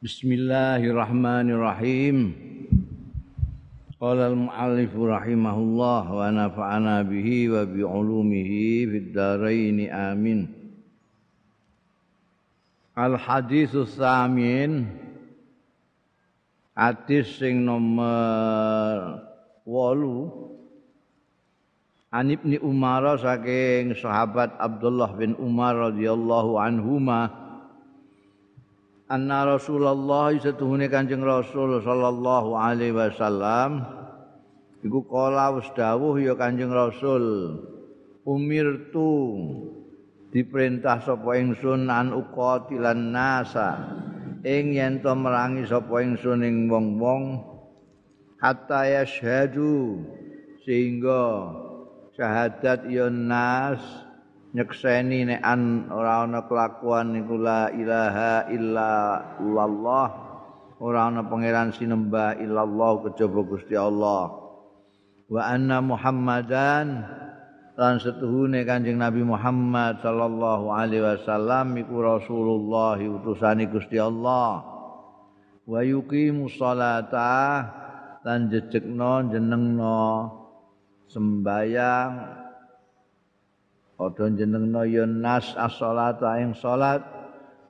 Bismillahirrahmanirrahim. Qala al-muallif rahimahullah wa nafa'ana bihi wa bi ulumihi fid dharain amin. Al haditsus samin hadis sing nomor 8 An Ibni Umar saking sahabat Abdullah bin Umar radhiyallahu anhuma anna Rasulullah setuhune Kanjeng Rasul sallallahu alaihi wasallam. Iku kala wis dawuh ya Kanjeng Rasul umirtu diperintah sapa ingsun an uqatilan nasa ing yen to merangi sapa ingsun ing wong-wong hatta yashhadu sehingga syahadat ya nas nyekseni nek an ora ana kelakuan niku la ilaha illa Allah ora ana pangeran sinembah illallah kejaba Gusti Allah. Wa anna Muhammadan lan setuhune Kanjeng Nabi Muhammad sallallahu alaihi wasallam iku Rasulullah utusane Gusti Allah. Wa yuqimu sholata lan jejekno jenengno sembayang padha jenengna ya nas as-shalata ing salat.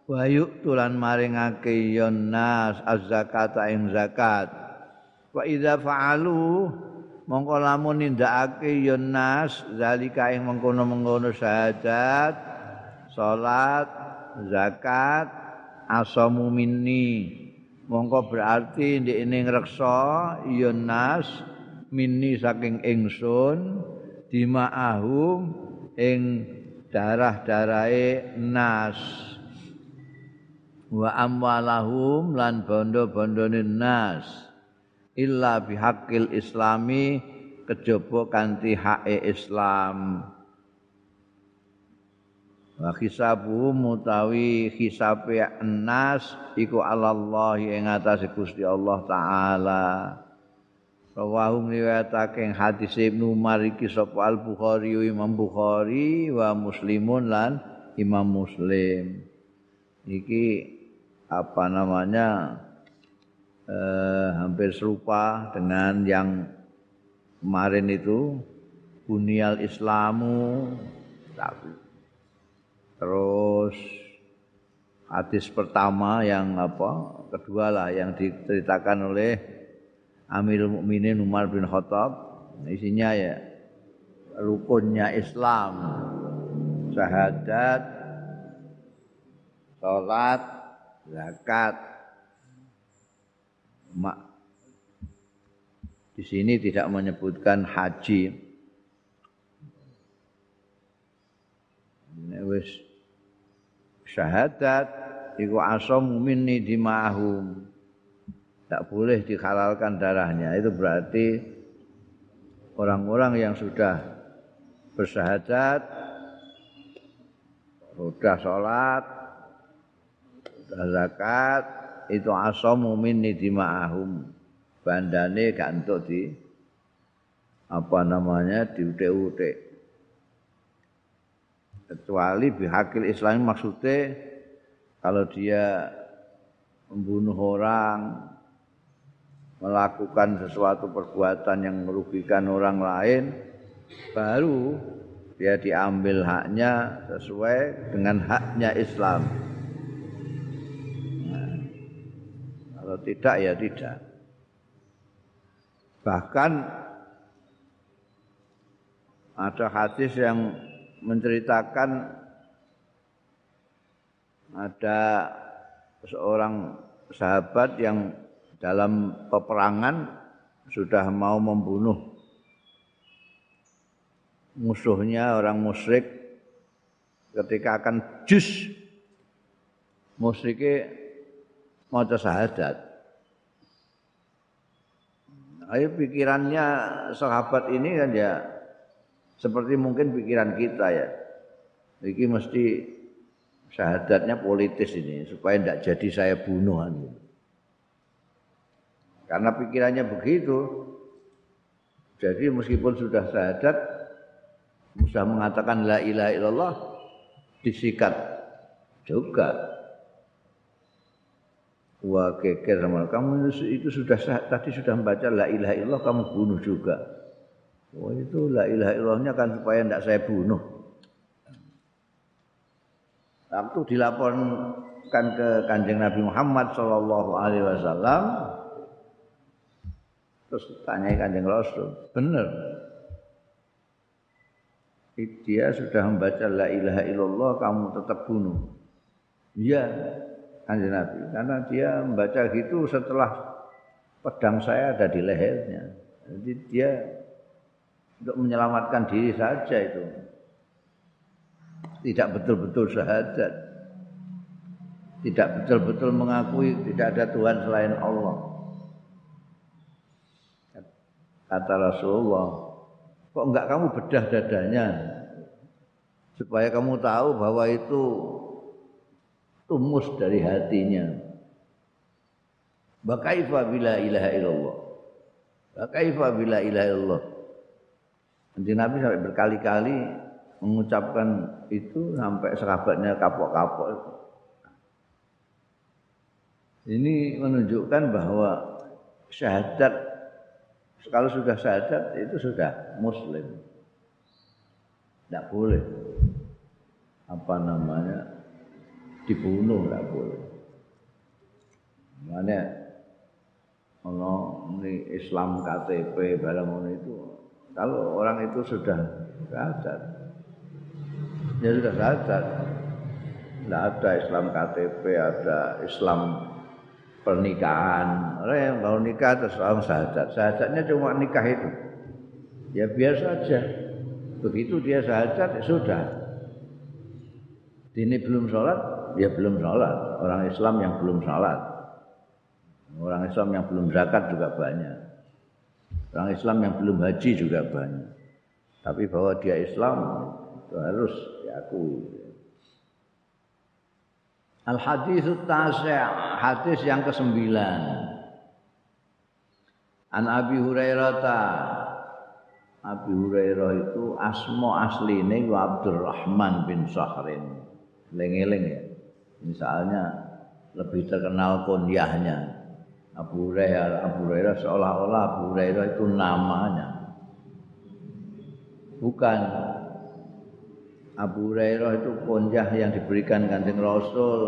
Wa yu'tulan maringake ya nas az-zakata ing zakat. Wa idza fa'alu mongko lamun nindakake ya nas zalika ing mengkono-mengkono syahadat salat zakat asamu minni. Mongko berarti ndekne ngreksa ya nas minni saking ingsun dima'ahum ing darah-darahe nas. Wa amwalahum lan bondo-bondone nas. Illa bihaqqil islami kejaba kanthi hake Islam. Wa hisabu mutawi hisabe nas iku Allah ing atase Gusti Allah taala Rawahu ngriwayatake hadis Ibnu Umar iki sapa Al Bukhari Imam Bukhari wa Muslimun lan Imam Muslim. Iki apa namanya eh, hampir serupa dengan yang kemarin itu Bunyal Islamu tapi terus hadis pertama yang apa kedua lah yang diceritakan oleh Amirul Mukminin Umar bin Khattab. Isinya ya rukunnya Islam. Syahadat salat zakat. Mak di sini tidak menyebutkan haji. Wis syahadat iku asam minni dimahum tak boleh dihalalkan darahnya. Itu berarti orang-orang yang sudah bersahadat sudah sholat sudah zakat itu asamu minni dima'ahum. Bandane gak untuk di apa namanya diutek-utek kecuali bihakil islam maksudnya kalau dia membunuh orang melakukan sesuatu perbuatan yang merugikan orang lain baru dia diambil haknya sesuai dengan haknya Islam. Nah, kalau tidak ya tidak. Bahkan ada hadis yang menceritakan ada seorang sahabat yang dalam peperangan sudah mau membunuh musuhnya orang musyrik ketika akan jus musyriknya mau syahadat ayo pikirannya sahabat ini kan ya seperti mungkin pikiran kita ya ini mesti syahadatnya politis ini supaya tidak jadi saya bunuhan gitu. Karena pikirannya begitu. Jadi meskipun sudah syahadat, sudah mengatakan la ilaha illallah, disikat juga. Wah sama kamu itu sudah tadi sudah membaca la ilaha illallah kamu bunuh juga. Oh itu la ilaha illallahnya kan supaya tidak saya bunuh. Waktu dilaporkan ke kanjeng Nabi Muhammad Wasallam, terus tanya kanjeng Rasul, benar? Dia sudah membaca la ilaha illallah, kamu tetap bunuh. Iya, kanjeng Nabi karena dia membaca gitu setelah pedang saya ada di lehernya jadi dia untuk menyelamatkan diri saja itu tidak betul-betul syahadat tidak betul-betul mengakui tidak ada Tuhan selain Allah kata Rasulullah kok enggak kamu bedah dadanya supaya kamu tahu bahwa itu tumus dari hatinya. Bakaifa bila ilaha illallah. Bakaifa bila ilaha illallah. Nanti Nabi sampai berkali-kali mengucapkan itu sampai sahabatnya kapok-kapok. Ini menunjukkan bahwa syahadat kalau sudah syahadat itu sudah muslim. Tidak boleh apa namanya dibunuh nggak boleh. Mana ono ini Islam KTP barang itu kalau orang itu sudah sadar ya sudah sadar tidak ada Islam KTP ada Islam pernikahan orang yang mau nikah terus orang sahadat sahadatnya cuma nikah itu ya biasa saja begitu dia sahadat ya sudah ini belum sholat dia belum sholat. Orang Islam yang belum sholat. Orang Islam yang belum zakat juga banyak. Orang Islam yang belum haji juga banyak. Tapi bahwa dia Islam itu harus diakui. Al hadis tasi' hadis yang kesembilan. An Abi Hurairah ta Abi Hurairah itu asmo asline Abdurrahman bin Sahrin. Lengeleng ya. Misalnya lebih terkenal kunyahnya. Abu Hurairah, Abu Hurairah seolah-olah Abu Hurairah itu namanya. Bukan Abu Hurairah itu kunyah yang diberikan kanjeng Rasul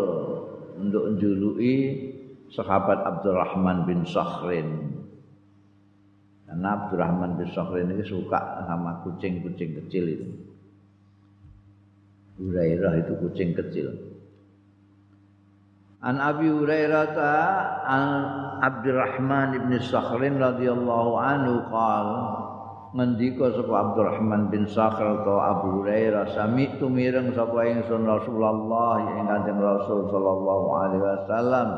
untuk menjuluki sahabat Abdurrahman bin Sakhrin. Karena Abdurrahman bin Sakhrin ini suka sama kucing-kucing kecil itu. Hurairah itu kucing kecil. An Abi Hurairah an Abdurrahman bin Sakhrin radhiyallahu anhu qal ngendika sapa Abdurrahman bin Sakhr atau Abu Hurairah sami tu mireng sapa ingsun Rasulullah ing Kanjeng Rasul sallallahu alaihi wasallam.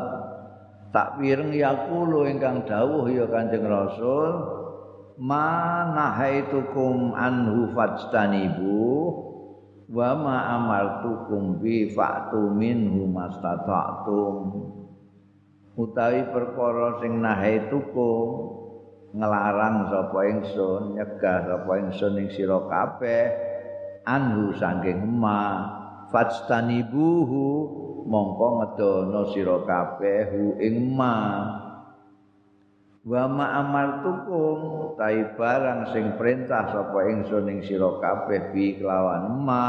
Tak pireng yaqulu ingkang dawuh ya Kanjeng Rasul ma nahaitukum anhu fajtanibu wa ma amartukum bi fa'tu minhu mastata'tum. Utawi perkara sing nahaituku ngelarang sapa ingsun nyegah sapa ingsun ing sira kabeh anhu saking ma fajtanibuhu mongko ngedono sira kabeh hu ing ma wa ma amartukum tai barang sing perintah sapa ingsun ing sira kabeh bi kelawan ma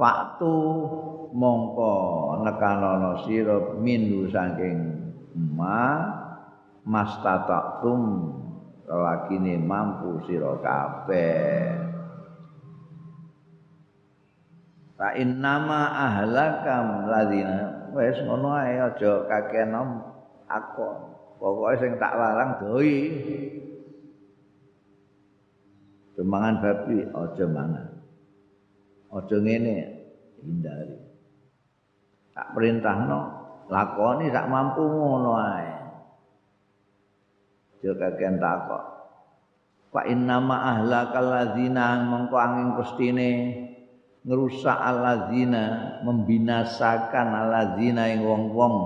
faktu mongko nekanono sira minhu saking ma mastatatum lakine mampu sira kabeh Fa innama ahlakam ladina wis ngono ae aja kakenom aku Pokoknya sing tak larang doi. Kemangan babi aja mangan. Aja ngene hindari. Tak perintahno lakoni sak mampu ngono ae. Aja kakean takok. Fa innama ahlakal ladzina mengko angin pestine ngerusak alladzina membinasakan alladzina ing wong-wong.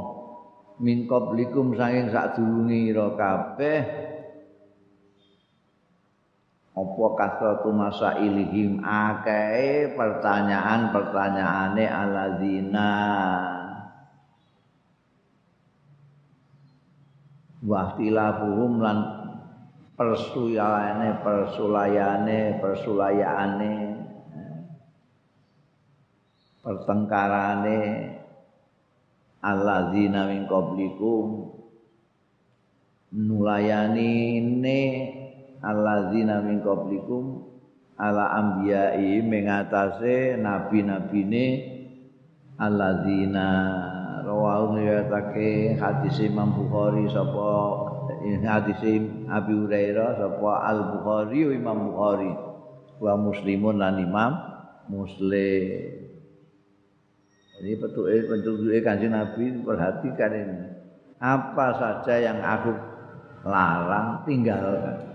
Min qablikum saking sadurunge ira kabeh. Apa kasratu masailihim? Akeh pertanyaan-pertanyaane alladzina wa tilafuhum lan persuyane persulayane persulayaane pertengkarane alladzina min qablikum nulayani ne alladzina min qablikum ala anbiya'i mengatase nabi-nabine alladzina rawahu riwayatake hadis Imam Bukhari sapa hadis Abi Hurairah sapa Al Bukhari Imam Bukhari wa Muslimun lan Imam Muslim Ini petunjuk petunjuk kanjeng Nabi perhatikan ini. Apa saja yang aku larang tinggalkan.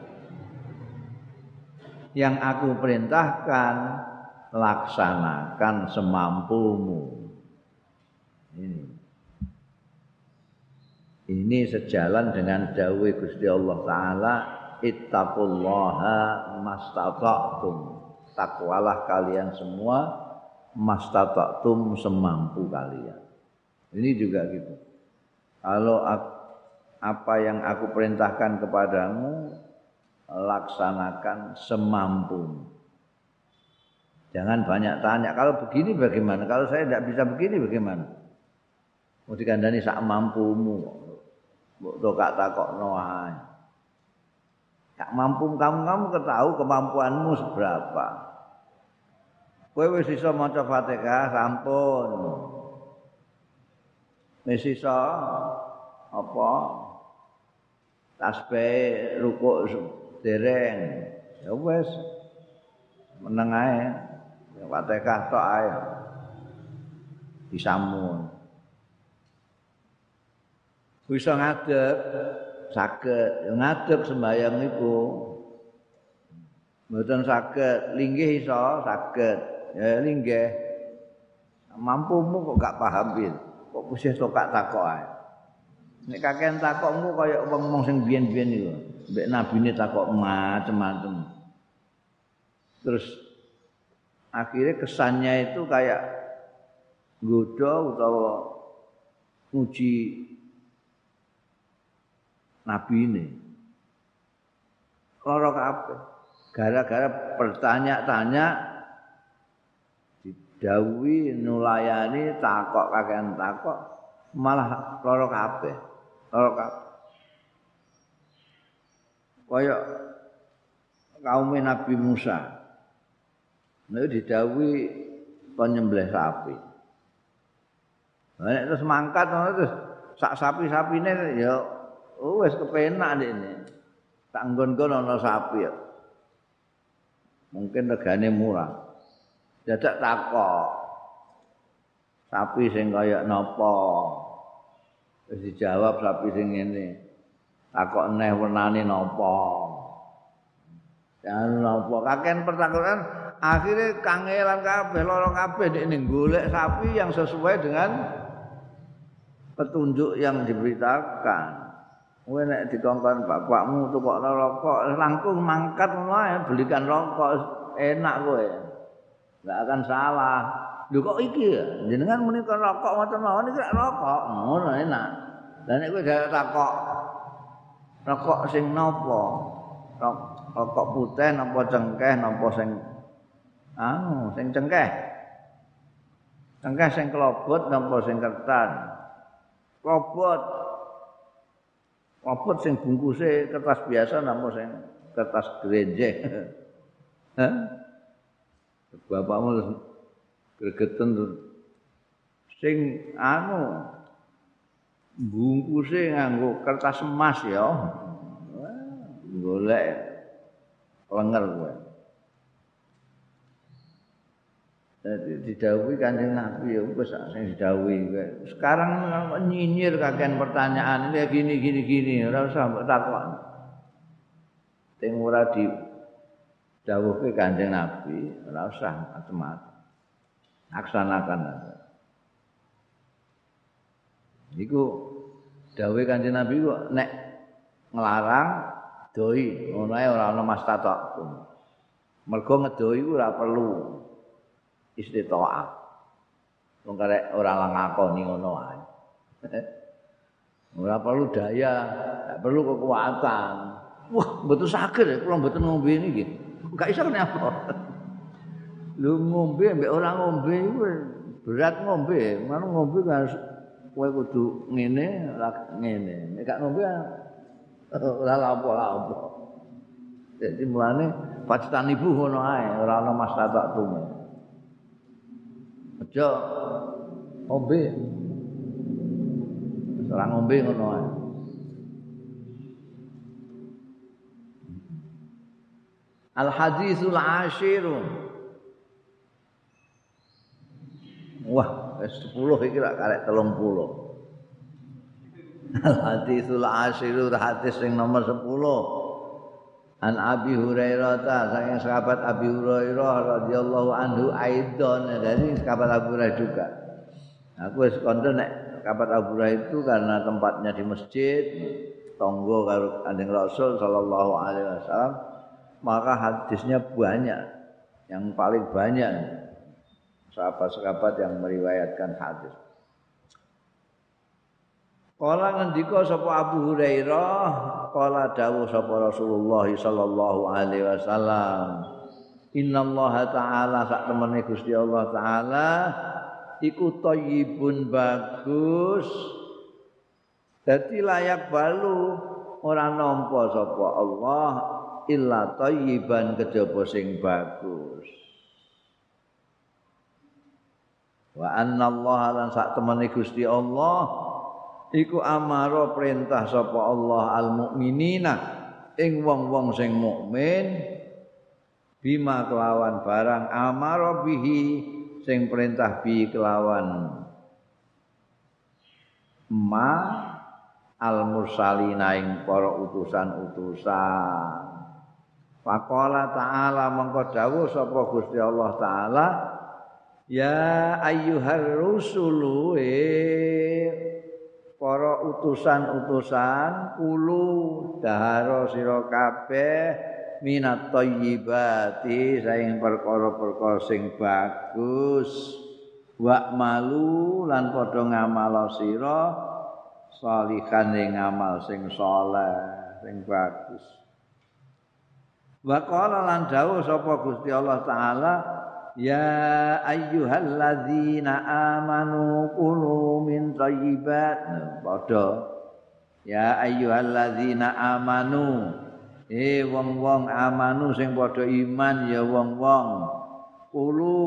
Yang aku perintahkan laksanakan semampumu. Ini. Ini sejalan dengan dawai Gusti Allah Ta'ala Ittaqullaha mastata'tum Takwalah kalian semua mastata'tum semampu kalian. Ini juga gitu. Kalau apa yang aku perintahkan kepadamu laksanakan semampu. Jangan banyak tanya. Kalau begini bagaimana? Kalau saya tidak bisa begini bagaimana? Mau dikandani sak mampumu. Mbok tokak takok noah. Tak mampu kamu kamu ketahui kemampuanmu seberapa. Kowe wis iso maca Fatihah sampun. Wis iso apa? Tasbih rukuk dereng. Ya wis meneng ae. Fatihah tok ae. Disamun. Bisa ngadep saged. Ngadep sembayang iku. Mboten saged. Linggih iso saged. ya linggih. Mampumu kok gak paham bil kok pusih tokak takok ae? Nek kakean takokmu kaya wong-wong sing biyen-biyen iku mbek nabine takok macem-macem. Terus akhirnya kesannya itu kayak godo utawa uji nabi ini lorok apa gara-gara bertanya-tanya dawi nulayani takok kakean takok malah lara kabeh. Lara kabeh. Kaya kaum Nabi Musa. Nek didawi penyembelih sapi. Nek terus mangkat terus sak sapi-sapine ya oh, wis kepenak ini. Tak nggon-nggon ana sapi ya. Mungkin regane murah. Dadak takok. Sapi sing kaya napa? Wis dijawab sapi sing ngene. Takok neh wernane napa? Dan napa? Kakean pertakokan akhirnya kangelan kabeh lara kabeh nek golek sapi yang sesuai dengan petunjuk yang diberitakan Kowe nek dikongkon bapakmu tukokno rokok langkung mangkat wae belikan rokok enak kowe. Enggak akan salah. Lho kok iki ya? Jenengan muni rokok ngoten mawon iki rokok. Ngono enak. Lah nek kowe takok rokok sing napa? Rokok putih napa cengkeh napa sing anu, sing cengkeh. Cengkeh sing kelobot napa sing kertas? Kelobot. Kelobot sing bungkuse kertas biasa napa sing kertas grenjeh. Hah? bapakmu gregeten sing anu bungkuse nganggo kertas emas ya golek lenger kowe Jadi didawuhi kanjeng Nabi ya wis sing didawuhi. Sekarang nyinyir kakean pertanyaan ini gini gini gini ora usah mbok takon. Sing ora di dawuhe Kanjeng Nabi ora usah macam-macam. Laksanakan. Iku dawuhe Kanjeng Nabi kok nek nglarang doi ngono ae ora ana mastatok. Mergo ngedoi ora perlu istitoah. Wong karek ora ngakoni ngono ae. Ora perlu daya Gak perlu kekuatan. Wah, betul sakit ya, kalau betul ngombe ini gitu. Gak bisa kenapa. Lu ngombe, mbak orang ngombe, berat ngombe. Mana ngombe kan kowe kudu ngene, ngene. Nek gak ngombe ora lapo-lapo. Jadi mulane pacitan ibu ngono ae, ora ana mas tatak tume. Aja ngombe. Ora ngombe ngono ae. Al hadisul ashiru. Wah, wis 10 iki lak karek 30. Al hadisul ashiru hadis sing nomor 10. An Abi Hurairah ta saking sahabat Abi Hurairah radhiyallahu anhu aidon dari sahabat Abu Hurairah juga. Aku wis kondo nek sahabat Abu Hurairah itu karena tempatnya di masjid, tonggo karo Kanjeng Rasul sallallahu alaihi wasallam maka hadisnya banyak yang paling banyak sahabat-sahabat yang meriwayatkan hadis. Kala ngendika sapa Abu Hurairah, kala dawuh sapa Rasulullah sallallahu alaihi wasallam. Inna Allah Ta'ala sak temene Gusti Allah Ta'ala iku thayyibun bagus. Dadi layak balu ora nampa sapa Allah illa thayyiban kejaba sing bagus wa anna Allah lan sak temene Gusti Allah iku amara perintah sapa Allah al mukminina ing wong-wong sing mukmin bima kelawan barang amara bihi sing perintah bi kelawan ma al mursalina ing para utusan-utusan. Faqala ta'ala mengko dawuh sapa Gusti Allah taala Ya ayyuhar rusulu e para utusan-utusan kulu dahara sira kabeh minat thayyibati saing perkara-perkara sing bagus. Wa malu lan padha ngamal sira salihan ing ngamal sing saleh sing bagus. Wa qala lan dawuh sapa Gusti Allah taala Ya ayyuhalladzina amanu kulu min thayyibat. Padha. Ya ayyuhalladzina amanu. Eh wong-wong amanu sing padha iman ya wong-wong. Kulu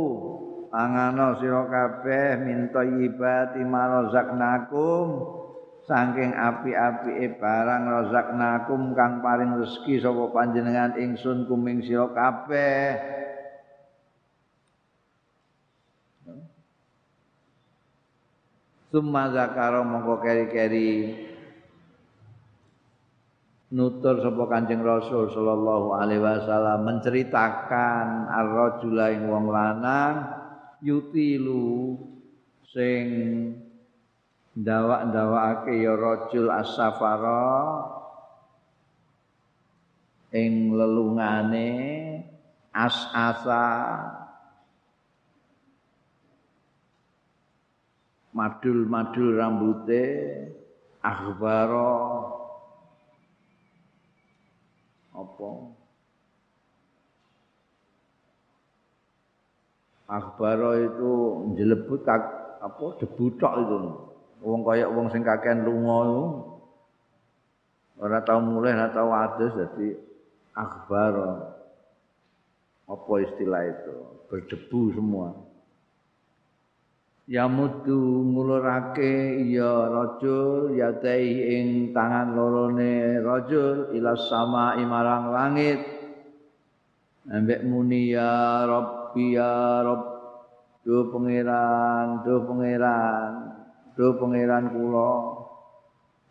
angano sira kabeh min thayyibati ma razaqnakum. Saking api-apike barang razaknakum kang paring rezeki sapa panjenengan ingsun kuming sira kabeh Summa zakara mongko keri-keri nutur sapa Kanjeng Rasul sallallahu alaihi wasallam menceritakan ar-rajula ing wong lanang yutilu sing ndawak-ndawakake ya rajul as-safara ing lelungane as-asa madul-madul rambute akhbara apa? Akhbara itu jelebut apa debu tok itu. Wong kaya wong sing kakean lunga iku ora tau mulih ora tau adus dadi akhbar apa istilah itu? Berdebu semua ya mutu ngulurake ya rajul ya ing tangan lorone rajul ila sama imarang langit. Ambek muni ya rabbi ya rabb do pangeran do pangeran do pangeran kula.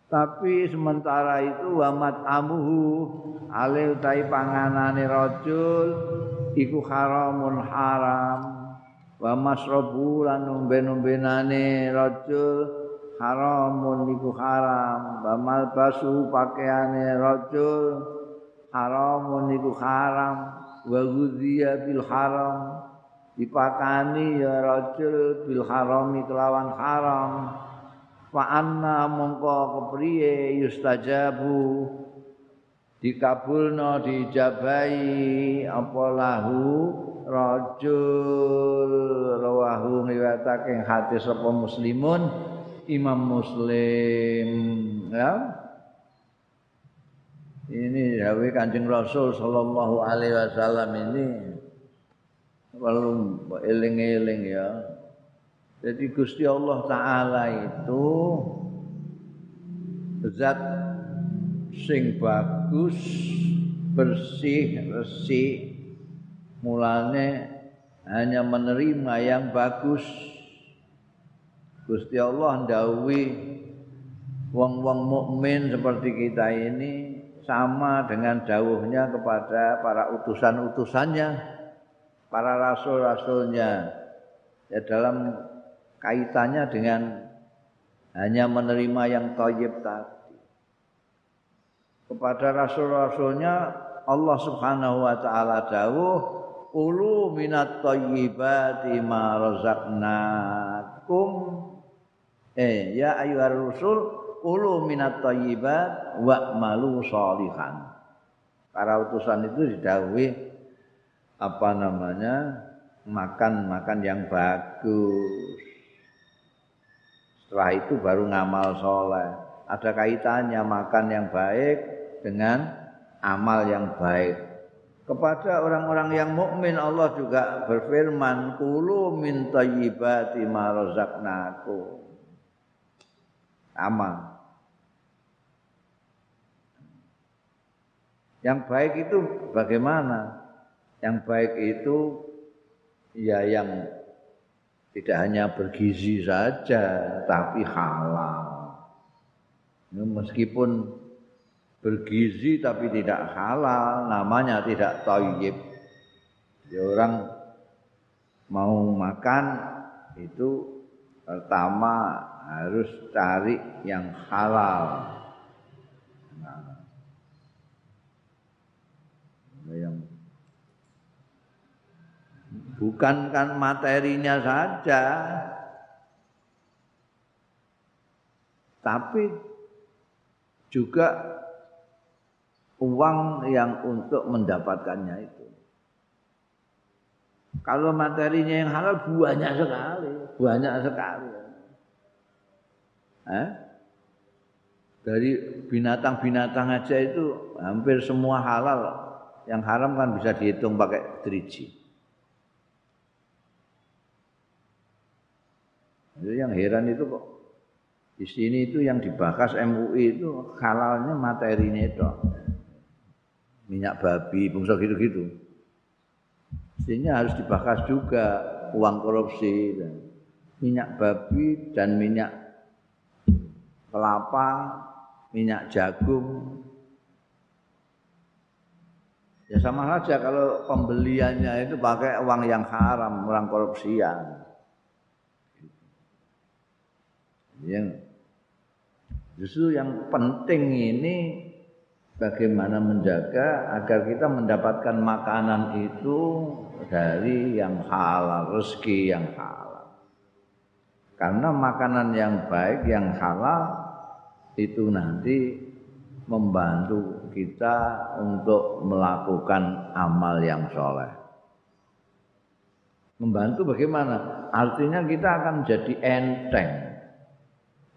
Tapi sementara itu wamat amuhu ale utai panganane rajul iku haramun haram wa masrabu lan umben-umbenane rajul haramun iku haram. Wa malbasu pakaiane rajul haramun iku haram. Wa ghudhiya bil haram. Dipakani ya rajul bil harami kelawan haram. Fa anna mongko kepriye yustajabu. Dikabulno dijabahi apa lahu rajul rawahu riwayatake hadis sapa muslimun Imam Muslim. Ya. Ini dawe Kanjeng Rasul sallallahu alaihi wasallam ini perlu eling-eling ya. Jadi Gusti Allah taala itu zat sing bagus bersih resik mulane hanya menerima yang bagus. Gusti Allah ndawuhi wong-wong mukmin seperti kita ini sama dengan dawuhnya kepada para utusan-utusannya para rasul-rasulnya. Ya dalam kaitannya dengan hanya menerima yang thayyib tadi. Kepada rasul-rasulnya Allah Subhanahu wa taala dawuh ulu minat thayyibati ma razaqnakum. Eh ya ayyuhar rusul ulu minat thayyibat wa malu sholihan para utusan itu didawuhi apa namanya makan-makan yang bagus. Setelah itu baru ngamal soleh. Ada kaitannya makan yang baik dengan amal yang baik. Kepada orang-orang yang mukmin Allah juga berfirman, "Kulu min thayyibati ma razaqnakum." Yang baik itu bagaimana? Yang baik itu ya yang tidak hanya bergizi saja, tapi halal. Meskipun bergizi tapi tidak halal, namanya tidak thayyib. Ya orang mau makan itu pertama harus cari yang halal. Nah, yang bukan kan materinya saja, tapi juga uang yang untuk mendapatkannya itu. Kalau materinya yang halal banyak sekali, banyak sekali. Eh? Dari binatang-binatang aja itu hampir semua halal. Yang haram kan bisa dihitung pakai driji. Jadi yang heran itu kok di sini itu yang dibahas MUI itu halalnya materinya itu minyak babi, bungsa gitu-gitu. Sehingga harus dibahas juga uang korupsi, minyak babi dan minyak kelapa, minyak jagung. Ya sama saja kalau pembeliannya itu pakai uang yang haram, orang korupsian. Yang justru yang penting ini bagaimana menjaga agar kita mendapatkan makanan itu dari yang halal, rezeki yang halal. Karena makanan yang baik, yang halal itu nanti membantu kita untuk melakukan amal yang soleh. Membantu bagaimana? Artinya kita akan jadi enteng.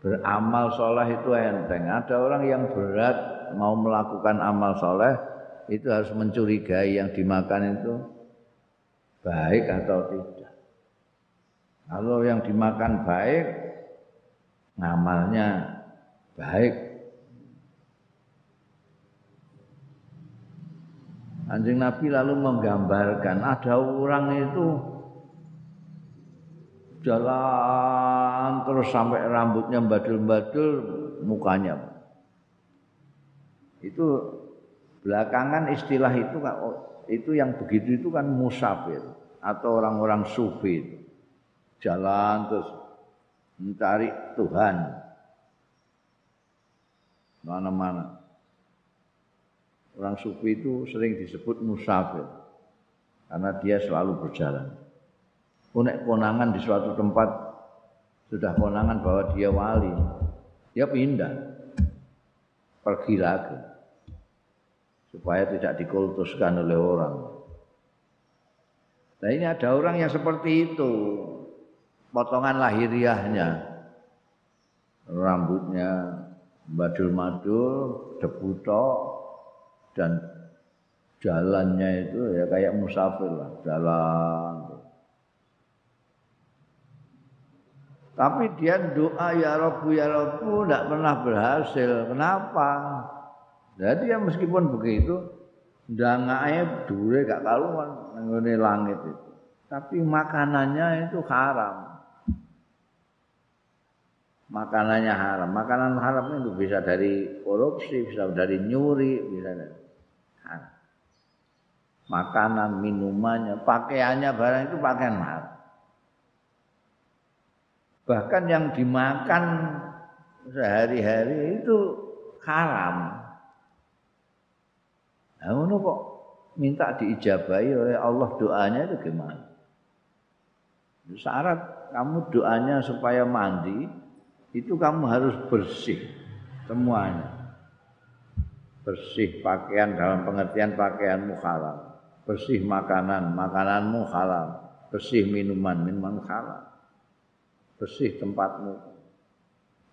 Beramal soleh itu enteng. Ada orang yang berat mau melakukan amal soleh itu harus mencurigai yang dimakan itu baik atau tidak. Kalau yang dimakan baik, ngamalnya baik. Anjing Nabi lalu menggambarkan ada orang itu jalan terus sampai rambutnya badul-badul mukanya itu belakangan istilah itu itu yang begitu itu kan musafir atau orang-orang sufi jalan terus mencari Tuhan. Mana-mana. Orang sufi itu sering disebut musafir karena dia selalu berjalan. Unek konangan di suatu tempat sudah konangan bahwa dia wali, dia pindah, pergi lagi supaya tidak dikultuskan oleh orang. Nah ini ada orang yang seperti itu, potongan lahiriahnya, rambutnya badul-madul, debuto, dan jalannya itu ya kayak musafir lah, jalan. Tapi dia doa ya Rabbu ya Rabbu tidak pernah berhasil. Kenapa? Jadi ya meskipun begitu, dangaknya dure gak kaluan ngene langit itu. Tapi makanannya itu haram. Makanannya haram. Makanan haram itu bisa dari korupsi, bisa dari nyuri, bisa dari haram. Makanan, minumannya, pakaiannya barang itu pakaian haram. Bahkan yang dimakan sehari-hari itu haram. Nah, kok minta diijabahi oleh Allah doanya itu gimana? Syarat kamu doanya supaya mandi itu kamu harus bersih semuanya. Bersih pakaian dalam pengertian pakaianmu halal. Bersih makanan, makananmu halal. Bersih minuman, minuman halal. Bersih tempatmu.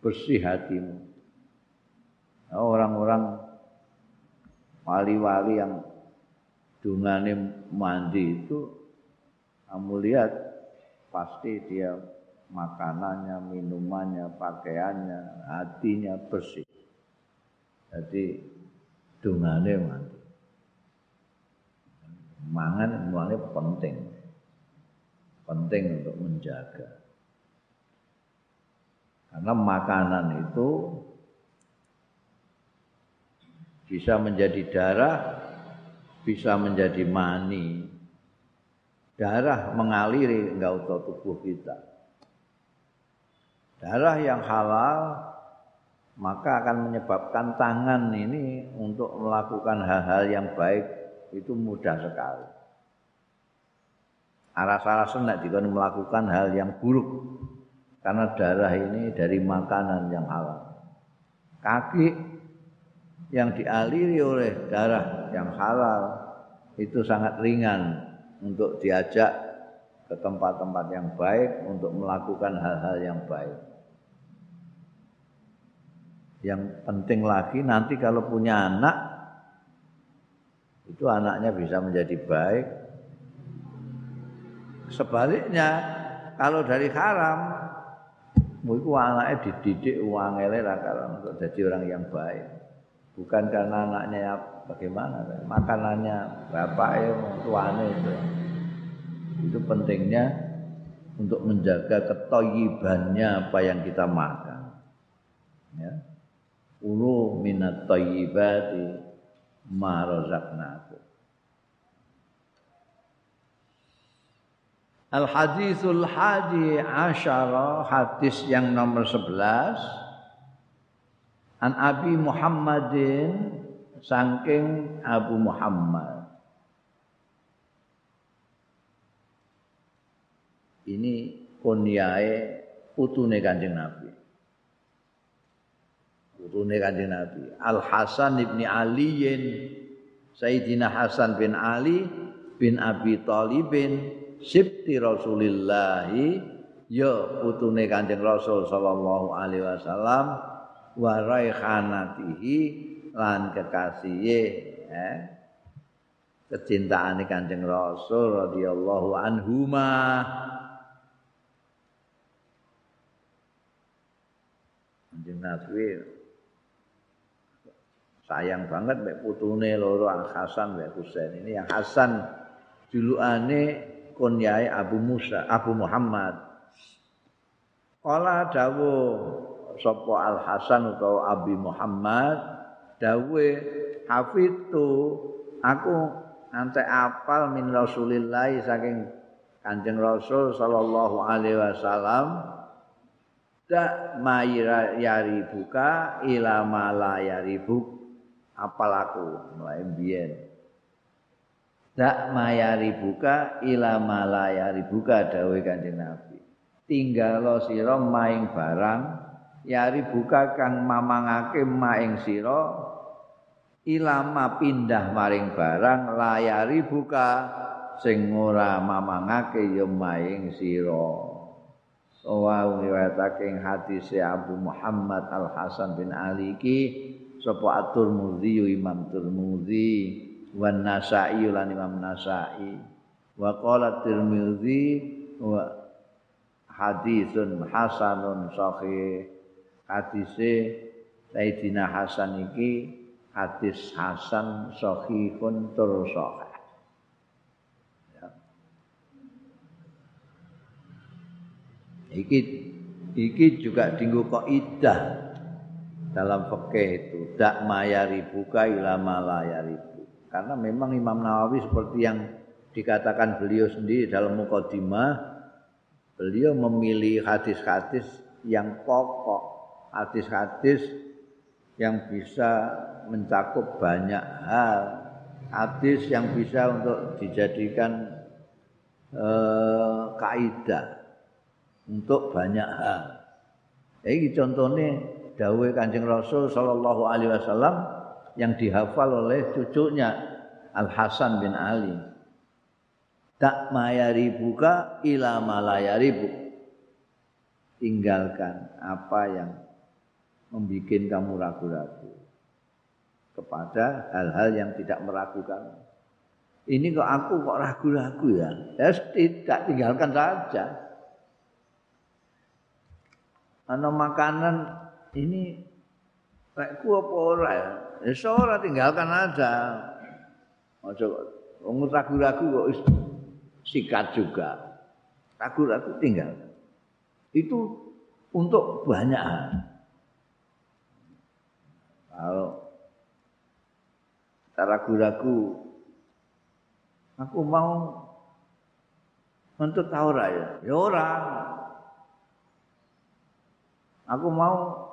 Bersih hatimu. Nah, orang-orang wali-wali yang dungane mandi itu kamu lihat pasti dia makanannya, minumannya, pakaiannya, hatinya bersih. Jadi dungane mandi. Mangan semuanya penting. Penting untuk menjaga. Karena makanan itu bisa menjadi darah, bisa menjadi mani. Darah mengaliri enggak usah tubuh kita. Darah yang halal maka akan menyebabkan tangan ini untuk melakukan hal-hal yang baik itu mudah sekali. Aras-arasan nek dikon melakukan hal yang buruk karena darah ini dari makanan yang halal. Kaki yang dialiri oleh darah yang halal itu sangat ringan untuk diajak ke tempat-tempat yang baik untuk melakukan hal-hal yang baik. Yang penting lagi nanti kalau punya anak itu anaknya bisa menjadi baik. Sebaliknya kalau dari haram itu anaknya dididik uang elera untuk jadi orang yang baik. Bukan karena anaknya ya bagaimana? Makanannya bapaknya tuane itu. Itu pentingnya untuk menjaga ketoyibannya apa yang kita makan. Ya. Ulu minat toyibati ma Al hadisul hadi asyara hadis yang nomor 11 An Abi Muhammadin saking Abu Muhammad. Ini kunyae putune Kanjeng Nabi. Putune Kanjeng Nabi. Al Hasan ibni Aliin Sayyidina Hasan bin Ali bin Abi Thalibin sibti Rasulillahi ya putune Kanjeng Rasul sallallahu alaihi wasallam wa raikhanatihi lan kekasihe eh kecintaane Kanjeng Rasul radhiyallahu anhuma. Kanjeng Nabi sayang banget mek putune loro Hasan mek Husain ini. Yang Hasan julukane kunyai Abu Musa Abu Muhammad. Kala dawuh sapa Al Hasan utawa Abi Muhammad dawe hafidtu aku nanti apal min Rasulillah saking Kanjeng Rasul sallallahu alaihi wasallam dak mayari buka ila mala yaribu apal aku mulai biyen dak mayari buka ila mala yaribuka dawuh Kanjeng Nabi. Tinggalo sira maing barang yari buka kang mamangake maing sira ilama pindah maring barang layari buka sing ora mamangake ya maing sira. Wa riwayatake ing hadis Abu Muhammad Al Hasan bin Ali ki sapa At-Tirmidzi Imam Tirmidzi wan Nasa'i lan Imam Nasa'i. Wa qala Tirmidzi wa hadisun hasanun sahih. Hadise Sayyidina Hasan iki hadis hasan sahihun tur sahih. Iki iki juga dinggo kaidah dalam fikih itu. Dak mayaribuka ila malayaribu. Karena memang Imam Nawawi seperti yang dikatakan beliau sendiri dalam mukadimah beliau memilih hadis-hadis yang pokok, hadis-hadis yang bisa mencakup banyak hal, hadis yang bisa untuk dijadikan eh, kaidah untuk banyak hal. Ini contohnya dawai Kanjeng Rasul sallallahu alaihi wasallam yang dihafal oleh cucunya Al Hasan bin Ali. Tak mayaribuka ila malayaribu. Tinggalkan apa yang membuat kamu ragu-ragu kepada hal-hal yang tidak meragukan. Ini kok aku kok ragu-ragu ya? Ya tidak tinggalkan saja. ana makanan ini rekku apa ora ya? Ya ora tinggalkan aja. Aja wong ragu-ragu kok sikat juga. Ragu-ragu tinggal. Itu untuk banyak hal. Kalau ragu-ragu aku mau untuk tahu ya, ya orang. Aku mau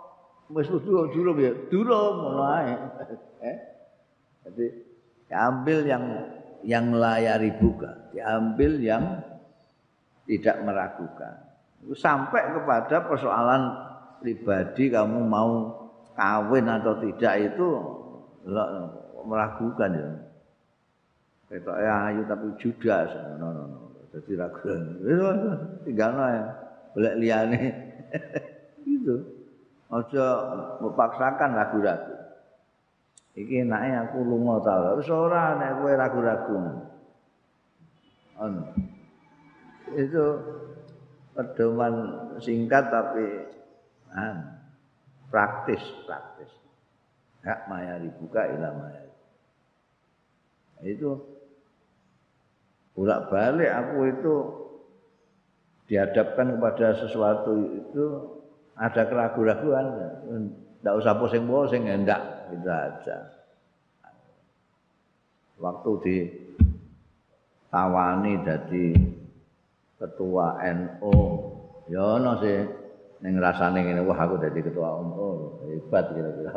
wis durung ya, durung. Eh? Jadi diambil yang yang layari buka, diambil yang tidak meragukan. Sampai kepada persoalan pribadi kamu mau kawin atau tidak itu meragukan ya. Ya ayu tapi judas. No, no, no. Jadi ragu. Tinggal ya. Boleh liane. gitu. Aja memaksakan ragu-ragu. Iki enake aku lunga ta. Wis ora nek kowe ragu-ragu. Itu pedoman singkat tapi an praktis praktis. Hak maya dibuka ilah maya. Itu bolak balik aku itu dihadapkan kepada sesuatu itu ada keraguan-keraguan. Tidak usah pusing-pusing enggak gitu aja. Waktu di tawani jadi ketua NU ya no sih. Ning rasane ngene wah aku jadi ketua NU hebat kira-kira.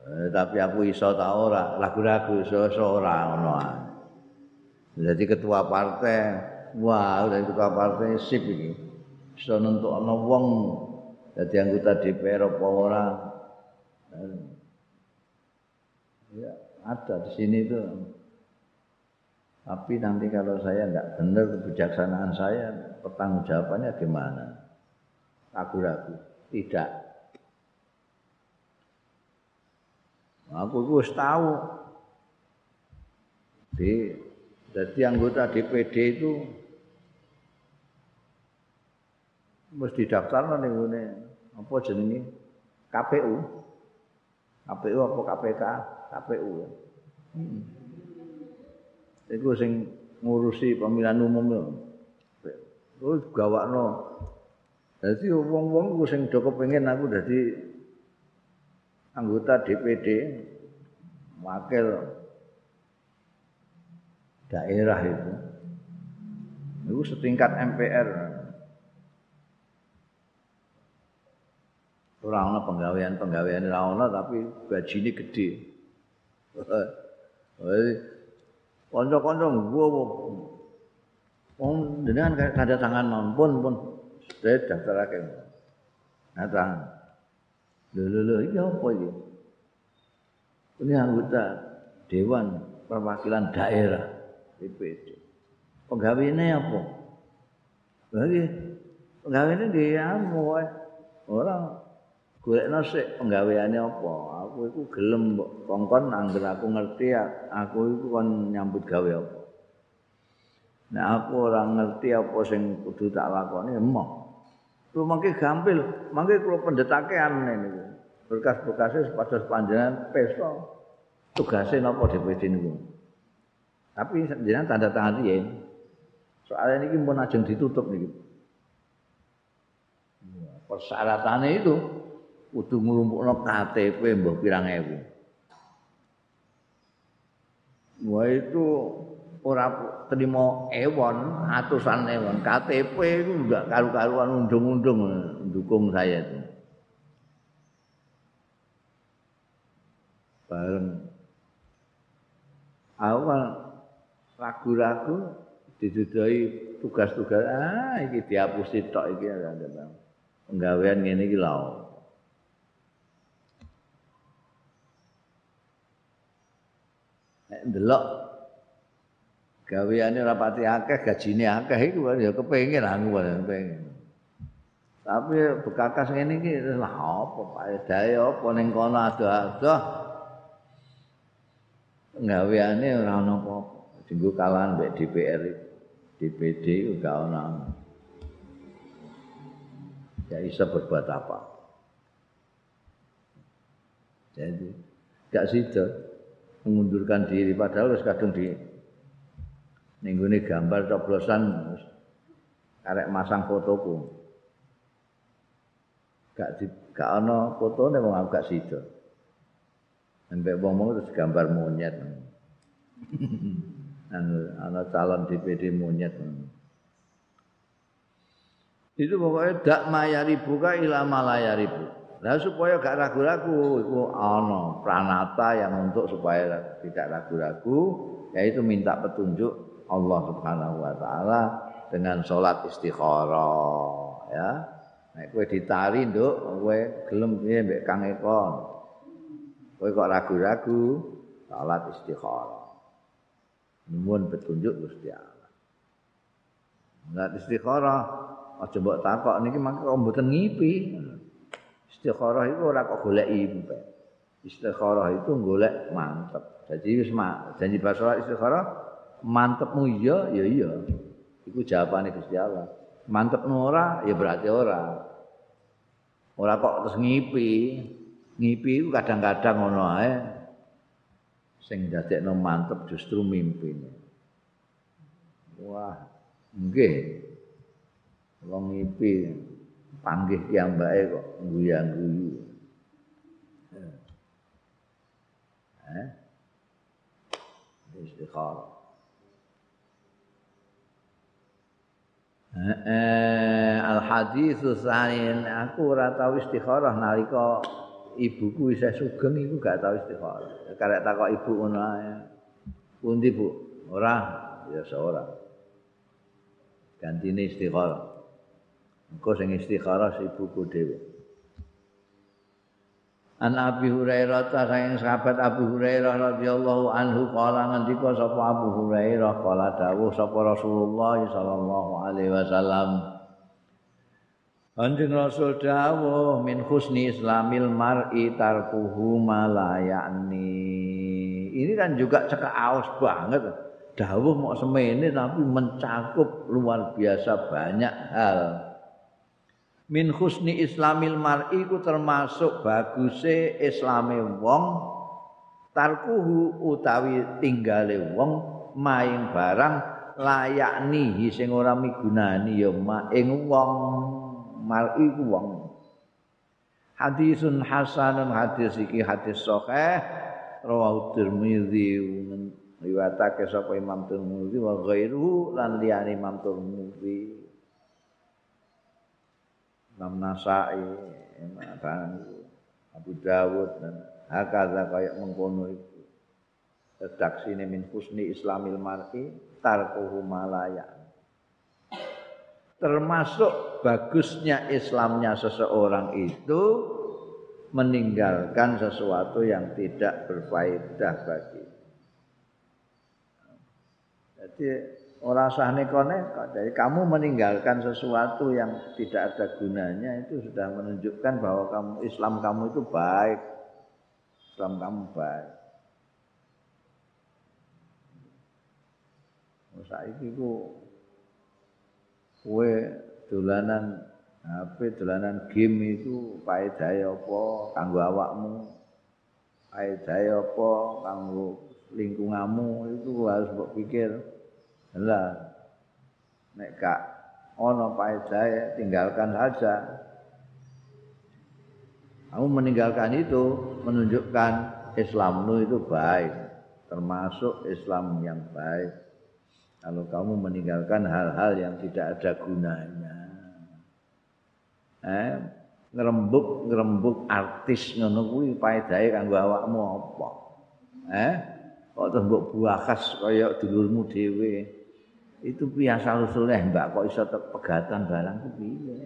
Eh, tapi aku iso ta ora? Ragu-ragu iso iso ora ngono jadi ketua partai. Wah udah ketua partai sip ini bisa nentukno wong dadi anggota DPR apa ora. Ya, ada di sini itu. Tapi nanti kalau saya enggak benar kebijaksanaan saya, pertanggungjawabannya gimana? Ragu-ragu. Tidak. Aku wis tahu. Di jadi anggota DPD itu mesti daftar ning ngene apa jenenge KPU. KPU apa KPK? KPU. Hmm. Iku sing ngurusi pemilihan umum lho. Terus gawakno. Dadi wong-wong ku sing do kepengin aku dadi anggota DPD wakil daerah itu. Itu setingkat MPR. Ora ana penggawean-penggawean ora ana tapi gajine gedhe. Kanca-kanca gua Wong jenengan kada tangan mampun pun saya daftarake. Nah, tangan. Lho lho lho iki apa iki? Ini anggota Dewan Perwakilan Daerah DPD. Penggaweane apa? Lagi penggaweane nggih anu wae. Ora golekno sik penggaweane apa? Aku iku gelem kongkon angger aku ngerti aku iku kon nyambut gawe apa. Nek aku ora ngerti apa sing kudu tak lakoni emoh. Lu mangke gampil, mangke kula pendetake aneh niku. Berkas-berkasnya sepados panjenengan pesta. Tugasnya napa DPD niku. Tapi jenengan tanda tangan piye? Soalnya ini pun ajeng ditutup nih. Persyaratannya itu kudu nglumpukno KTP mbah pirang ewu. Wah itu ora terima ewon, atusan ewon. KTP itu enggak karu-karuan undung-undung dukung saya itu. Bareng kan ragu-ragu didudai tugas-tugas ah iki dihapus tok iki penggawean ngene iki lho. Nek ndelok. Gaweane ora pati akeh gajine akeh iku ya kepengin aku kepengin. Tapi bekakas ngene iki lah apa paedahe apa ning kono adoh-adoh. Gaweane ora ono apa-apa dinggo kalahan mbek DPR DPD uga ono ya bisa berbuat apa. Jadi gak sido mengundurkan diri padahal harus kadung di Ninggune gambar coblosan arek masang fotoku. Gak di gak ana fotone wong aku gak sida. Embek wong terus gambar monyet. ana calon DPD monyet. Itu pokoknya dak mayari buka ila malayari Nah supaya gak ragu-ragu itu ana pranata yang untuk supaya tidak ragu-ragu yaitu minta petunjuk Allah Subhanahu wa taala dengan salat istikharah ya. Nek kowe ditari nduk, kowe gelem piye mbek Kang Eko. Kowe kok ragu-ragu salat istikharah. Nuwun petunjuk Gusti Allah. Salat istikharah aja mbok takok niki mangke kok mboten ngipi. Istikharah itu ora kok golek impe. Istikharah itu golek mantep. Jadi wis janji bahasa istikharah mantepmu iya ya iya. Iku jawabane Gusti Allah. Mantepmu ora ya berarti ora. Ora kok terus ngipi. Ngipi iku kadang-kadang ngono ae. Sing dadekno mantep justru mimpine. Wah nggih. Wong ngipi panggih piyambake kok guyang-guyu eh istikharah Eh, al hadis sanin aku ora tau istikharah nalika ibuku isih sugeng iku gak tau istikharah. Karek takok ibu ngono ae. Pundi Bu? Ora, ya ora. Gantine istikharah. Engko sing istikharah ibuku dhewe. An Abi Hurairah ta saking sahabat Abu Hurairah radhiyallahu anhu kala ngendika sapa Abu Hurairah kala dawuh sapa Rasulullah sallallahu alaihi wasallam. Anjing Rasul dawuh min husni islamil mar'i tarkuhu malayani Ini kan juga cekak aus banget. Dawuh mau semene tapi mencakup luar biasa banyak hal min husni islamil mar'i ku termasuk baguse islame wong tarkuhu utawi tinggale wong maing barang layakni sing ora migunani ya maing wong mar'i ku wong. Hadisun hasanun hadis iki hadis sahih rawahu tirmidzi riwayatake sapa Imam Tirmidzi wa ghairuhu lan liyane Imam Tirmidzi Imam Nasai, Abu Dawud dan hakaza kayak mengkono itu. Redaksi ini min husni islamil mar'i tarkuhu malaya. termasuk bagusnya Islamnya seseorang itu meninggalkan sesuatu yang tidak berfaedah bagi. Jadi orang sah neko-neko. Jadi kamu meninggalkan sesuatu yang tidak ada gunanya itu sudah menunjukkan bahwa kamu Islam kamu itu baik. Islam kamu baik. Saiki ku kowe dolanan HP dolanan game itu paedahe apa kanggo awakmu paedahe apa kanggo lingkunganmu itu harus mbok pikir lah nek gak ana paedahe tinggalkan saja. Kamu meninggalkan itu menunjukkan Islammu itu baik termasuk Islam yang baik. Kalau kamu meninggalkan hal-hal yang tidak ada gunanya eh ngrembug artis ngono kuwi paedahe kanggo awakmu apa? Eh kok terus mbok buakas kaya dulurmu dhewe itu biasa usulnya? Mbak kok iso pegatan barang ku piye?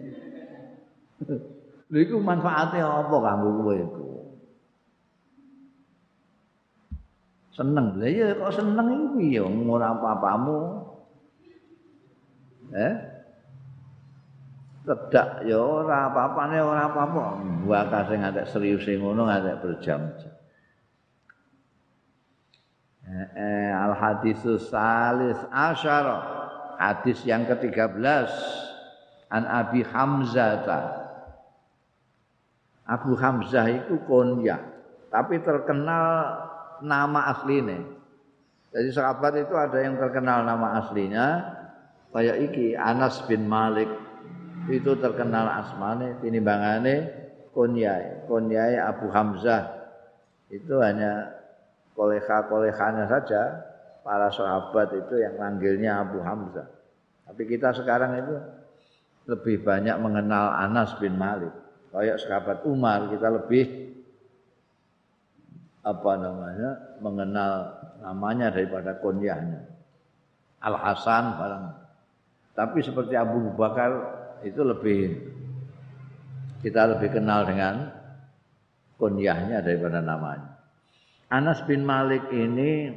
Lha iku manfaate apa kanggo kowe iku? Seneng. Lha ya kok seneng iku piye? Ora apa-apamu. Eh? Tedak ya ora apa-apane ora apa-apa. Sing ngantek serius ngono ngantek berjam-jam eh, al hadisus salis asyara. Hadis yang ke-13 an Abi Hamzah Abu Hamzah itu konya. Tapi terkenal nama aslinya. Jadi sahabat itu ada yang terkenal nama aslinya. Kayak iki Anas bin Malik. Itu terkenal asmane tinimbangane kunyai kunyai Abu Hamzah. Itu hanya koleha-kolehanya saja para sahabat itu yang manggilnya Abu Hamzah. Tapi kita sekarang itu lebih banyak mengenal Anas bin Malik. Kayak sahabat Umar kita lebih apa namanya mengenal namanya daripada kunyahnya Al Hasan barang. Tapi seperti Abu Bakar itu lebih kita lebih kenal dengan kunyahnya daripada namanya. Anas bin Malik ini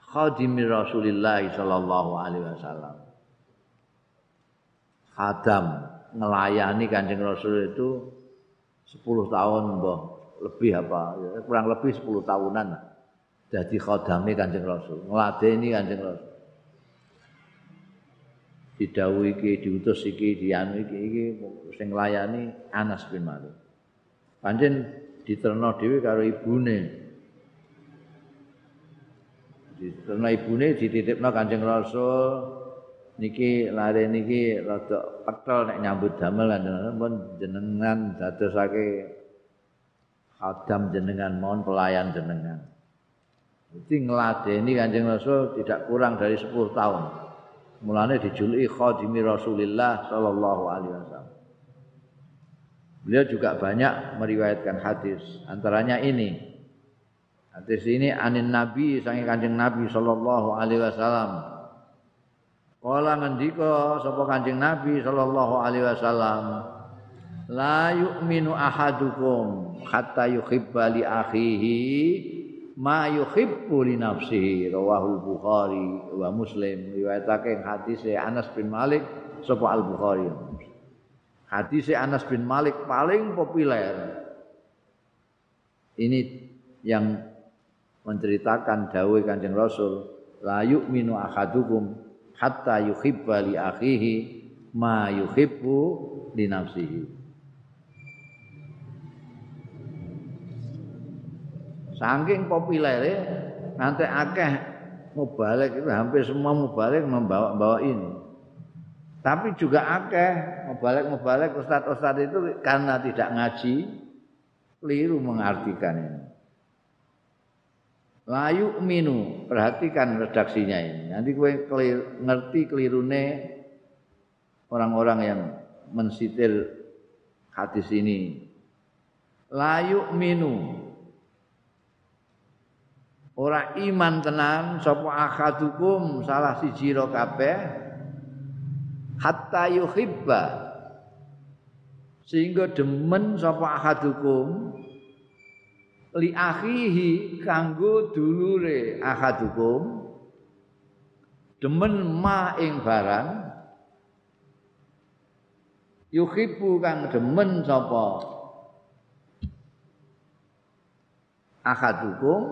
khadimi Rasulullah sallallahu alaihi wasallam. Khadam ngelayani Kanjeng Rasul itu 10 tahun mbah lebih apa kurang lebih 10 tahunan jadi khadami Kanjeng Rasul, ngladeni Kanjeng Rasul. didhawuhi iki diutus iki dianu iki iki sing nglayani Anas bin Malik. Pancen diterno dhewe karo ibune. Diterno ibune dititipno Kanjeng Rasul niki lare niki rada pekel nek nyambut damel pun jenengan dadosake khadam jenengan mohon pelayan jenengan. Jadi ngeladeni Kanjeng Rasul tidak kurang dari 10 tahun. mulane dijuluki khadimi Rasulillah sallallahu alaihi wasallam. Beliau juga banyak meriwayatkan hadis, antaranya ini. Hadis ini anin Nabi sange Kanjeng Nabi sallallahu alaihi wasallam. Kala ngendika sapa Kanjeng Nabi sallallahu alaihi wasallam, la yu'minu ahadukum hatta yuhibba li akhihi ma yuhibbu li nafsihi rawahul bukhari wa muslim riwayatake hadis Anas bin Malik sapa al bukhari hadis Anas bin Malik paling populer ini yang menceritakan dawuh Kanjeng Rasul la yu'minu ahadukum hatta yuhibba li akhihi ma yuhibbu li nafsihi Saking populere nanti akeh mubalik itu hampir semua mubalik membawa-bawa ini. Tapi juga akeh mubalik-mubalik ustaz-ustaz itu karena tidak ngaji keliru mengartikan ini. Layu minu, perhatikan redaksinya ini. Nanti gue kelir, ngerti kelirune orang-orang yang mensitir hadis ini. Layu minu, ora iman tenan sapa akadukum salah siji ro kabeh hatta yuhibba. Sehingga demen sapa ahadukum li akhihi kanggo dulure ahadukum demen ma ing barang yuhibbu kang demen sapa ahadukum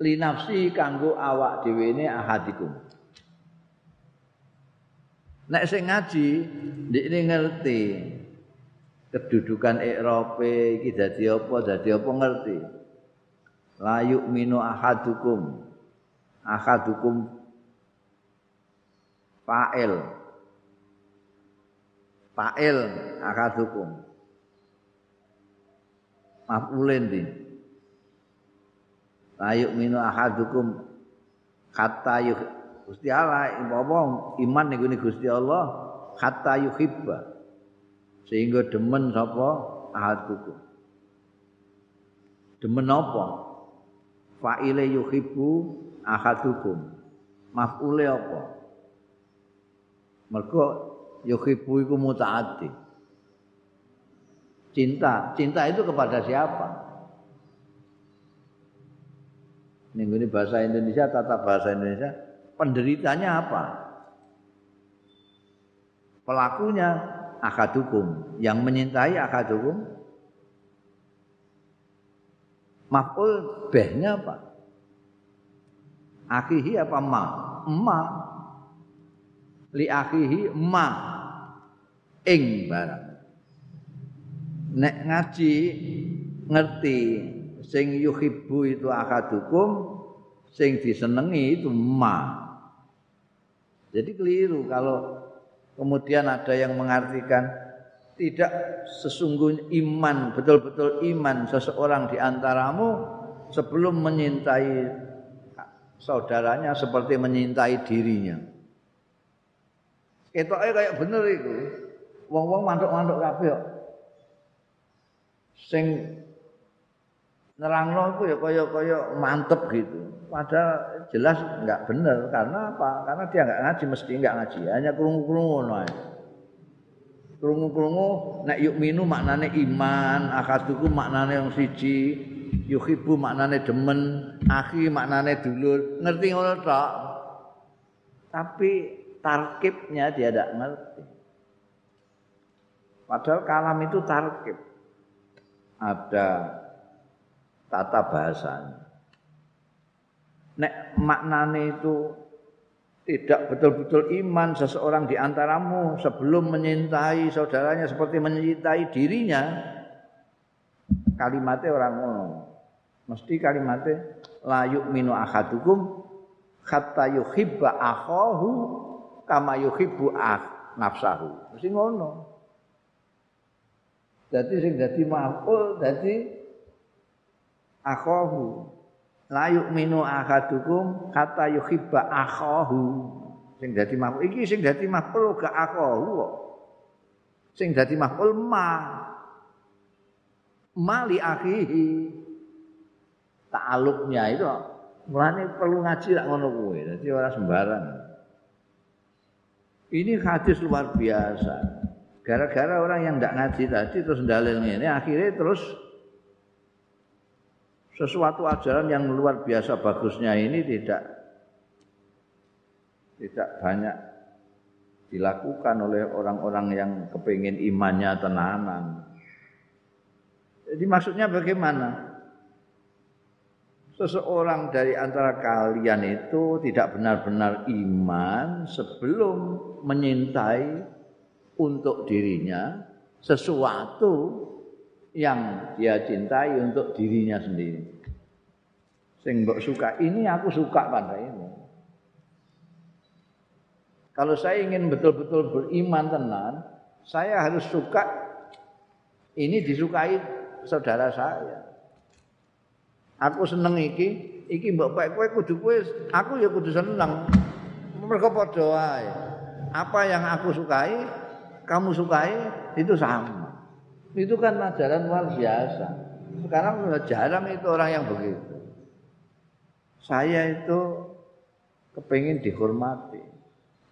li nafsi kanggo awak dhewe ne ahadikum nek sing ngaji ndekne ngerti. Kedudukan ikrape iki dadi apa dadi apa ngerti. La yu'minu ahadukum. Ahadukum fa'il. Fa'il ahadukum. Maf'ulin din Ayo minu ahadukum kata yuk Gusti Allah apa iman niku Gusti Allah kata yuhibba. Sehingga demen sapa? Ahadukum demen apa? Fa'ile yuhibbu ahadukum. Maf'ule apa? Mergo yuhibbu iku mutaati cinta. Cinta itu kepada siapa? Ini bahasa Indonesia, tata bahasa Indonesia, penderitanya apa? Pelakunya akadukum, yang menyintai akadukum. Maf'ul behnya apa? Akihi apa ma? Ma. Li akihi ma. Ing barang. Nek ngaji ngerti sing yuhibbu itu akadukum sing disenengi itu ma jadi keliru kalau kemudian ada yang mengartikan tidak sesungguhnya iman betul-betul iman seseorang di antaramu sebelum menyintai saudaranya seperti menyintai dirinya. Ketoknya kayak bener itu. Wong-wong mantuk-mantuk kabeh Sing nerangno itu ya kaya-kaya mantep gitu. Padahal jelas enggak benar karena apa? Karena dia enggak ngaji mesti enggak ngaji, hanya krungu-krungu ngono ae. Krungu-krungu nek minu maknane iman, akaduku maknane yang siji, yuhibbu maknane demen, akhi maknane dulur. Ngerti ngono tok. Tapi tarkibnya dia tidak ngerti. Padahal kalam itu tarkib. Ada tata bahasanya. Nek maknane itu tidak betul-betul iman seseorang di antaramu sebelum menyintai saudaranya seperti menyintai dirinya, kalimatnya orang ngono. Mesti kalimatnya la yu'minu ahadukum hatta yuhibba akhahu kama yuhibbu ah nafsahu. Mesti ngono. Jadi sing dadi maf'ul dadi akhahu. La yu'minu ahadukum hatta yuhibba akhahu. Sing dadi maf'ul iki sing dadi maf'ul ga akhahu kok. Sing dadi maf'ul ma. Mali akhihi. Ta'alluqnya itu mulane perlu ngaji lak ngono kuwi dadi ora sembarang. Ini hadis luar biasa. Gara-gara orang yang tidak ngaji tadi terus dalil ini akhirnya terus sesuatu ajaran yang luar biasa bagusnya ini tidak tidak banyak dilakukan oleh orang-orang yang kepingin imannya tenanan. Jadi maksudnya bagaimana? Seseorang dari antara kalian itu tidak benar-benar iman sebelum menyintai untuk dirinya sesuatu yang dia cintai untuk dirinya sendiri. Sing mbok suka ini aku suka pada ini. Kalau saya ingin betul-betul beriman tenan, saya harus suka ini disukai saudara saya. Aku seneng iki, iki mbok pak kowe kudu kowe, aku ya kudu seneng. Mergo padha. Apa yang aku sukai, kamu sukai itu sama. Itu kan ajaran luar biasa. Sekarang sudah jarang itu orang yang begitu. Saya itu kepingin dihormati.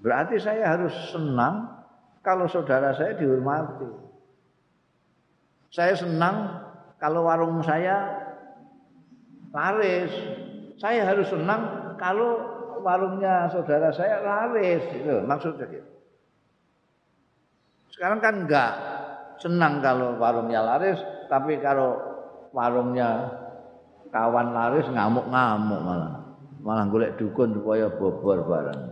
Berarti saya harus senang kalau saudara saya dihormati. Saya senang kalau warung saya laris. Saya harus senang kalau warungnya saudara saya laris. Itu maksudnya gitu. Sekarang kan enggak senang kalau warungnya laris, tapi kalau warungnya kawan laris ngamuk-ngamuk malah. Malah golek dukun supaya bobor bareng.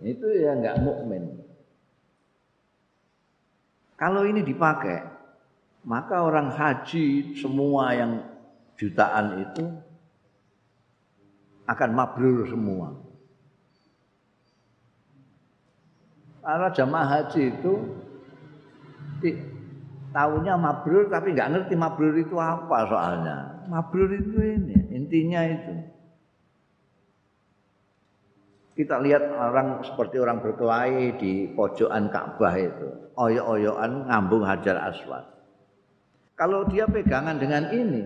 Itu ya enggak mukmin. Kalau ini dipakai, maka orang haji semua yang jutaan itu akan mabrur semua. Karena jamaah haji itu tahunya mabrur tapi nggak ngerti mabrur itu apa soalnya. Mabrur itu ini, intinya itu. Kita lihat orang seperti orang berkelahi di pojokan Ka'bah itu. Oyok-oyokan ngambung Hajar Aswad. Kalau dia pegangan dengan ini,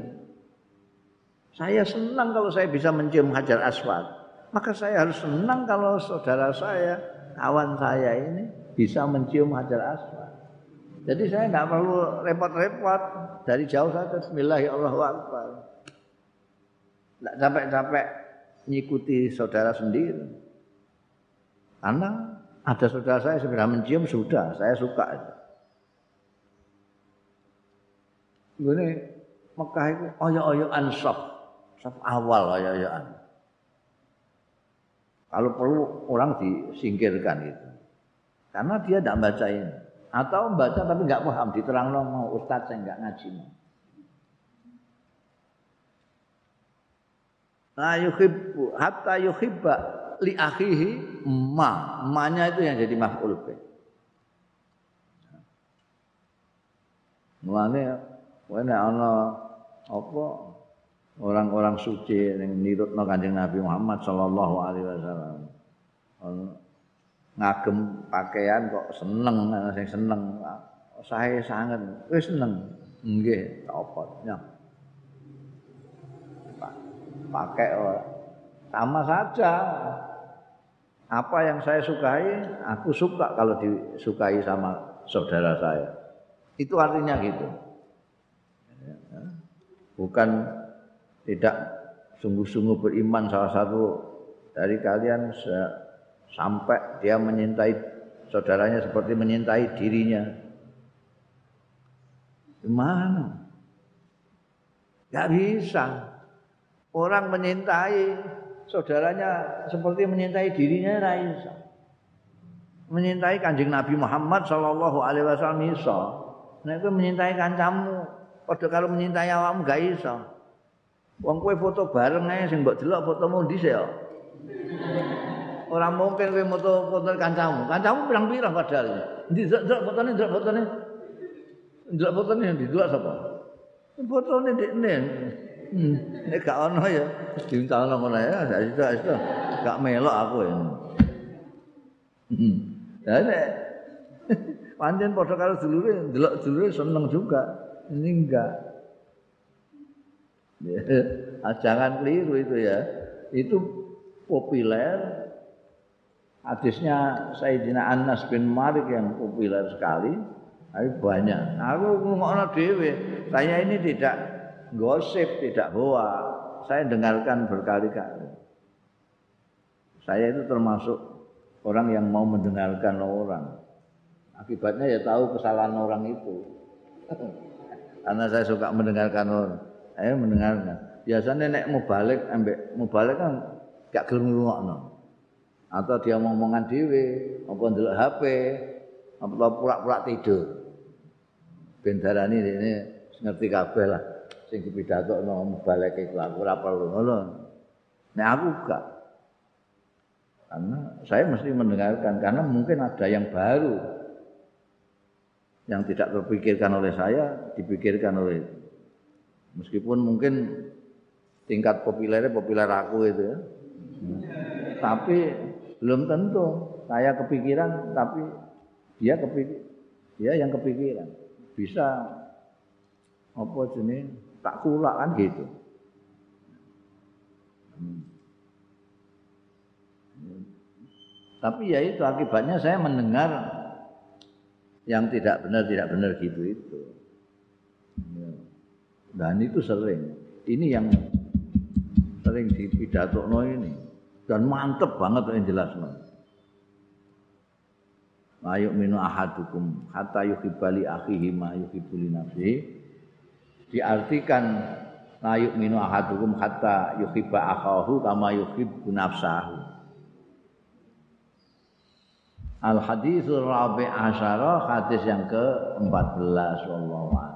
saya senang kalau saya bisa mencium Hajar Aswad. Maka saya harus senang kalau saudara saya, kawan saya ini bisa mencium Hajar Aswad. Jadi saya nggak perlu repot-repot dari jauh saja Bismillahirrahmanirrahim. Tidak capek-capek ngikuti saudara sendiri. Karena ada saudara saya sudah mencium sudah, saya suka. Ini Mekah itu oyo-oyoan sop, sop awal oyo-oyoan. Kalau perlu orang disingkirkan itu. Karena dia tidak baca ini. Atau baca tapi nggak paham, diterang mau ustadz saya nggak ngaji. La yuhibbu hatta yuhibba li akhihi ma. Manya itu yang jadi maf'ul bih. Mulane wene ana apa orang-orang suci yang nirutno Kanjeng Nabi Muhammad sallallahu alaihi wasallam. Ngagem pakaian kok seneng sing seneng. Sae sanget wis seneng. Nggih, apa ya. Pakai sama saja apa yang saya sukai, aku suka kalau disukai sama saudara saya. Itu artinya gitu. Bukan tidak sungguh-sungguh beriman salah satu dari kalian sampai dia menyintai saudaranya seperti menyintai dirinya. Gimana? Gak bisa. Orang menyintai saudaranya seperti menyintai dirinya Raisa. Menyintai kanjeng Nabi Muhammad Shallallahu Alaihi Wasallam iso. Nah itu menyintai kancamu. Pada kalau menyintai awakmu gak iso. Wong kue foto bareng aja sing mbok delok fotomu dhisik. Ora mungkin kowe foto foto kancamu. Kancamu pirang-pirang padahal. Ndi delok fotone delok fotone. Delok fotone yang didelok sapa? Fotone ndekne. Hmm, nek gak ono ya diuntangno ngono ya, sak itu itu gak melok aku ya. Hmm. Lah nek pancen padha karo dulure, delok dulure seneng juga. Ini enggak. Ya, jangan keliru itu ya. Itu populer. Hadisnya Sayyidina Anas bin Malik yang populer sekali. Tapi banyak. Aku ngomongno dhewe, saya ini tidak gosip tidak boa. Saya dengarkan berkali-kali. Saya itu termasuk orang yang mau mendengarkan orang. Akibatnya ya tahu kesalahan orang itu. Karena saya suka mendengarkan orang. Saya mendengarkan. Biasanya nek mau balik, ambek mau balik kan gak gelem ngrungokno. Atau dia ngomongan dhewe, apa ndelok HP, apa pura-pura tidur. Ben darani ini ngerti kabeh lah. sing dipidhatokno iku aku ora perlu ngono. Nek aku gak. Karena saya mesti mendengarkan karena mungkin ada yang baru yang tidak terpikirkan oleh saya dipikirkan oleh meskipun mungkin tingkat populernya populer aku itu ya. Tapi belum tentu saya kepikiran tapi dia kepikir dia yang kepikiran bisa apa jenis tak kulak kan gitu. Tapi ya itu akibatnya saya mendengar yang tidak benar tidak benar gitu itu. Dan itu sering. Ini yang sering no ini dan mantep banget yang jelas no. Ayo minu ahadukum hatta yuhibbali akhihi ma yuhibbuli nafsi. Diartikan la yu'minu ahadukum hatta yuhibba akhahu kama yuhibbu nafsahu. Al hadisul rabi asyara hadis yang ke-14 wallahu